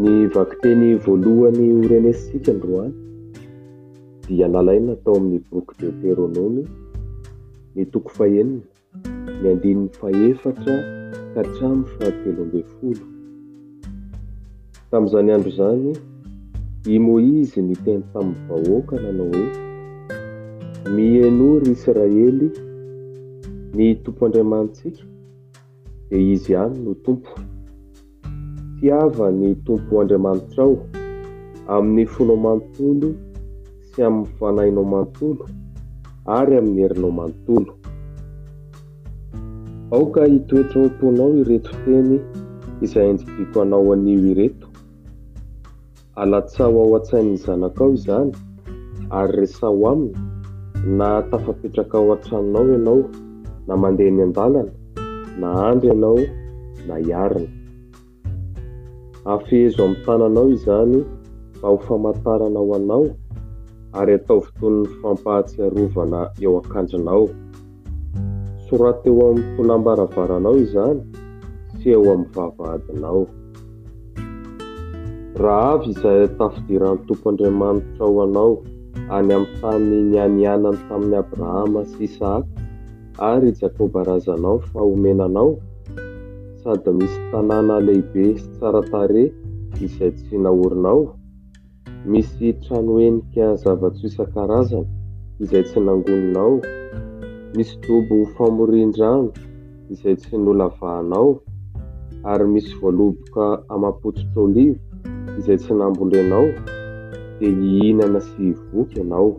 Ny vakiteny voalohany ho renesintsika androany dia nalaina tao amin'ny boky Deteronomy, ny toko fahenina. Ny andininy fahefatra ka hatramin'ny fahatelo ambin'ny folo. Tamin'izany andro izany, i Moizy niteny tamin'ny vahoaka nanao hoe, Mihainoa, ry Isiraely, ny Tompo Andriamanitsika, dia Izy ihany no Tompo. Tiava ny Tompo Andriamanitrao amin'ny fonao manontolo sy amin'ny fanahinao manontolo ary amin'ny herinao manontolo. Aoka hitoetra ao am-ponao ireto teny izay andidiako anao anio ireto. Alatsaho ao an-tsain'ny zanakao izany, ary resaho aminy, na tafapetraka ao an-tranonao ianao, na mandeha eny an-dalana, na andry ianao, na hiarina. Afehezo amin'ny tananao izany mba ho famantarana ho anao, ary ataovy toy ny fampahatsiarovana eo an-kandrinao. Soraty eo amin'ny tolàm-baravaranao izany sy eo amin'ny vavahadinao. Raha avy izay tafidiran'ny Tompo Andriamanitrao anao any amin'ny tany nianianany tamin'i Abrahama sy Isahaka ary i Jakoba razanao fa homena anao, sady misy tanàna lehibe sy tsara tarehy izay tsy naorinao, Misy tranohenika zava-tsoa isan-karazany izay tsy nangonina ao, misy dobo famorian-drano izay tsy nolavahana ao, ary misy voaloboka amam-pototr'oliva izay tsy nambolena ao, dia hihinana sy hivoky ianao.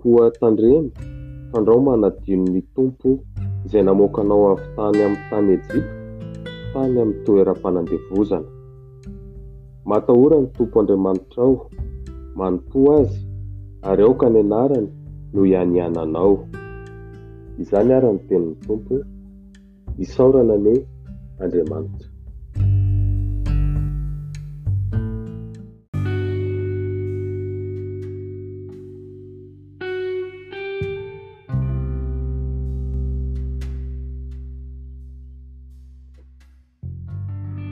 Koa tandremo, fandrao manadino ny Tompo izay namoaka anao avy tany amin'ny tany Ejipta, tany amin'ny toeram-panandevozana. Matahora ny Tompo Andriamanitrao, manompoa Azy, ary aoka ny anarany no ianiananao. Izany ara ny tenin'ny Tompo, isaorana anie Andriamanitra.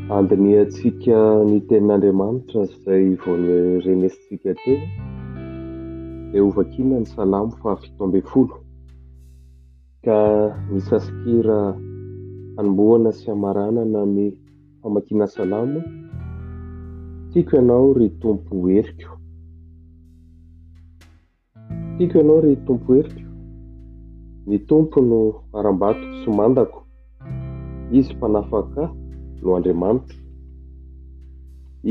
Handinihantsika ny tenin'Andriamanitra izay vao norenesintsika teo dia ho vakiana ny salamo fahafito ambin'ny folo. Ka ny sasikera hanombohana sy hamaranana ny famakiana salamo, Tiako ianao ry Tompo heriko. Tiako ianao ry Tompo heriko, ny Tompo no harambatoko sy mandako, Izy mpanafaka ahy no Andriamanitro,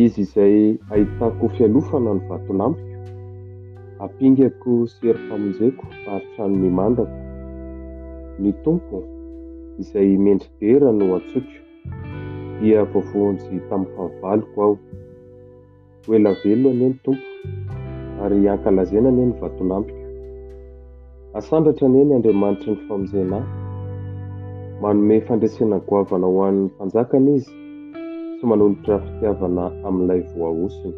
Izy izay ahitako fialofana no vatolampiko, ampingako sy hery famonjeko ary trano mimandako, ny Tompo izay mendry dera no antsoiko, dia voavonjy tamin'ny fahavaloko aho. Ho ela velona anie ny Tompo ary ankalazaina anie ny vatonampiko. Asandratra anie ny Andriamanitry ny famonjena ahy. Manome fandresena goavana ho an'ny mpanjakany Izy sy manolotra fitiavana amin'ilay voahosony.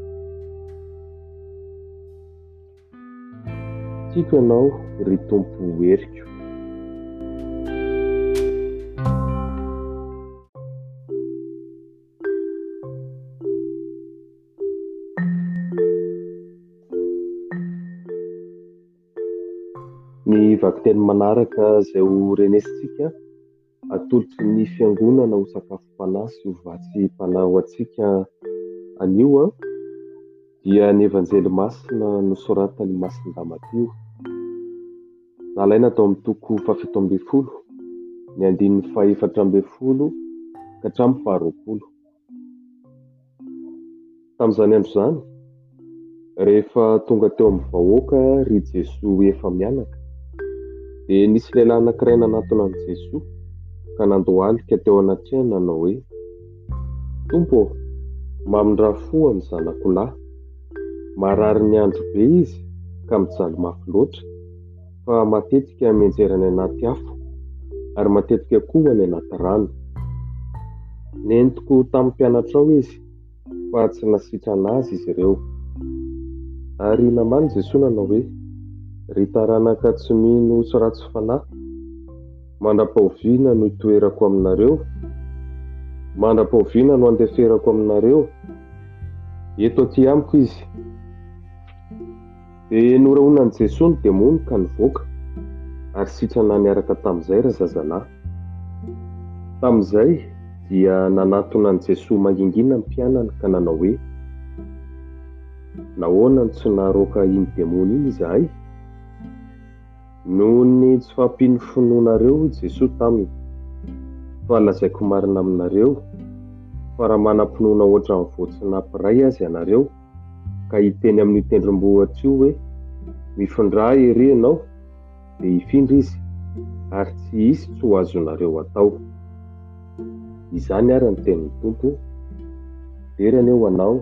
Tiako ianao ry Tompo heriko. Ny vakiteny manaraka izay ho renesintsika, atolotry ny Fiangonana ho sakafom-panahy sy ho vatsim-panahy ho antsika anio, dia ny Evanjely Masina nosoratan'i Masindà Matio. nalaina tao amin'ny toko fahafito ambin'ny folo, ny andininy fahefatra ambin'ny folo ka hatramin'ny faharoapolo. Tamin'izany andro izany, rehefa tonga teo amin'ny vahoaka ry Jesoa efa-mianaka, dia nisy lehilahy anankiray nanatona an'i Jesoa ka nandohalika teo anatrehany nanao hoe. Tompo ô, mamindrà fo amin'ny zanako lahy. Marary ny andro be izy ka mijaly mafy loatra, fa matetika mianjera any anaty afo, ary matetika koa any anaty rano. Nentiko tamin'ny mpianatrao izy, fa tsy nasitrana azy izy ireo. Ary namaly Jesoa nanao hoe, Ry taranaka tsy mino sy ratsy fanahy, Mandra-pahoviana no itoerako aminareo? Mandra-pahoviana no andeferako aminareo? Eto aty amiko izy. Dia norahonan'i Jesoa ny demony ka nivoaka, ary sitrana niaraka tamin'izay ra zazalahy. Tamin'izay dia nanatona an'i Jesoa mangingina ny mpianany ka nanao hoe, Nahoana no tsy naharoaka iny demony iny izahay? Noho ny tsy fahampian'ny finoanareo, hoy Jesoa taminy, fa lazaiko marina aminareo, fa raha manam-pinoana hoatran'ny voatsinapy iray aza ianareo, ka hiteny amin'io tendrombohitra io hoe, Mifindrà ery ianao, dia hifindra izy, ary tsy hisy tsy ho azonareo atao. Izany àry ny tenin'ny Tompo, Dera anie ho anao,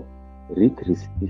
ry Kristy.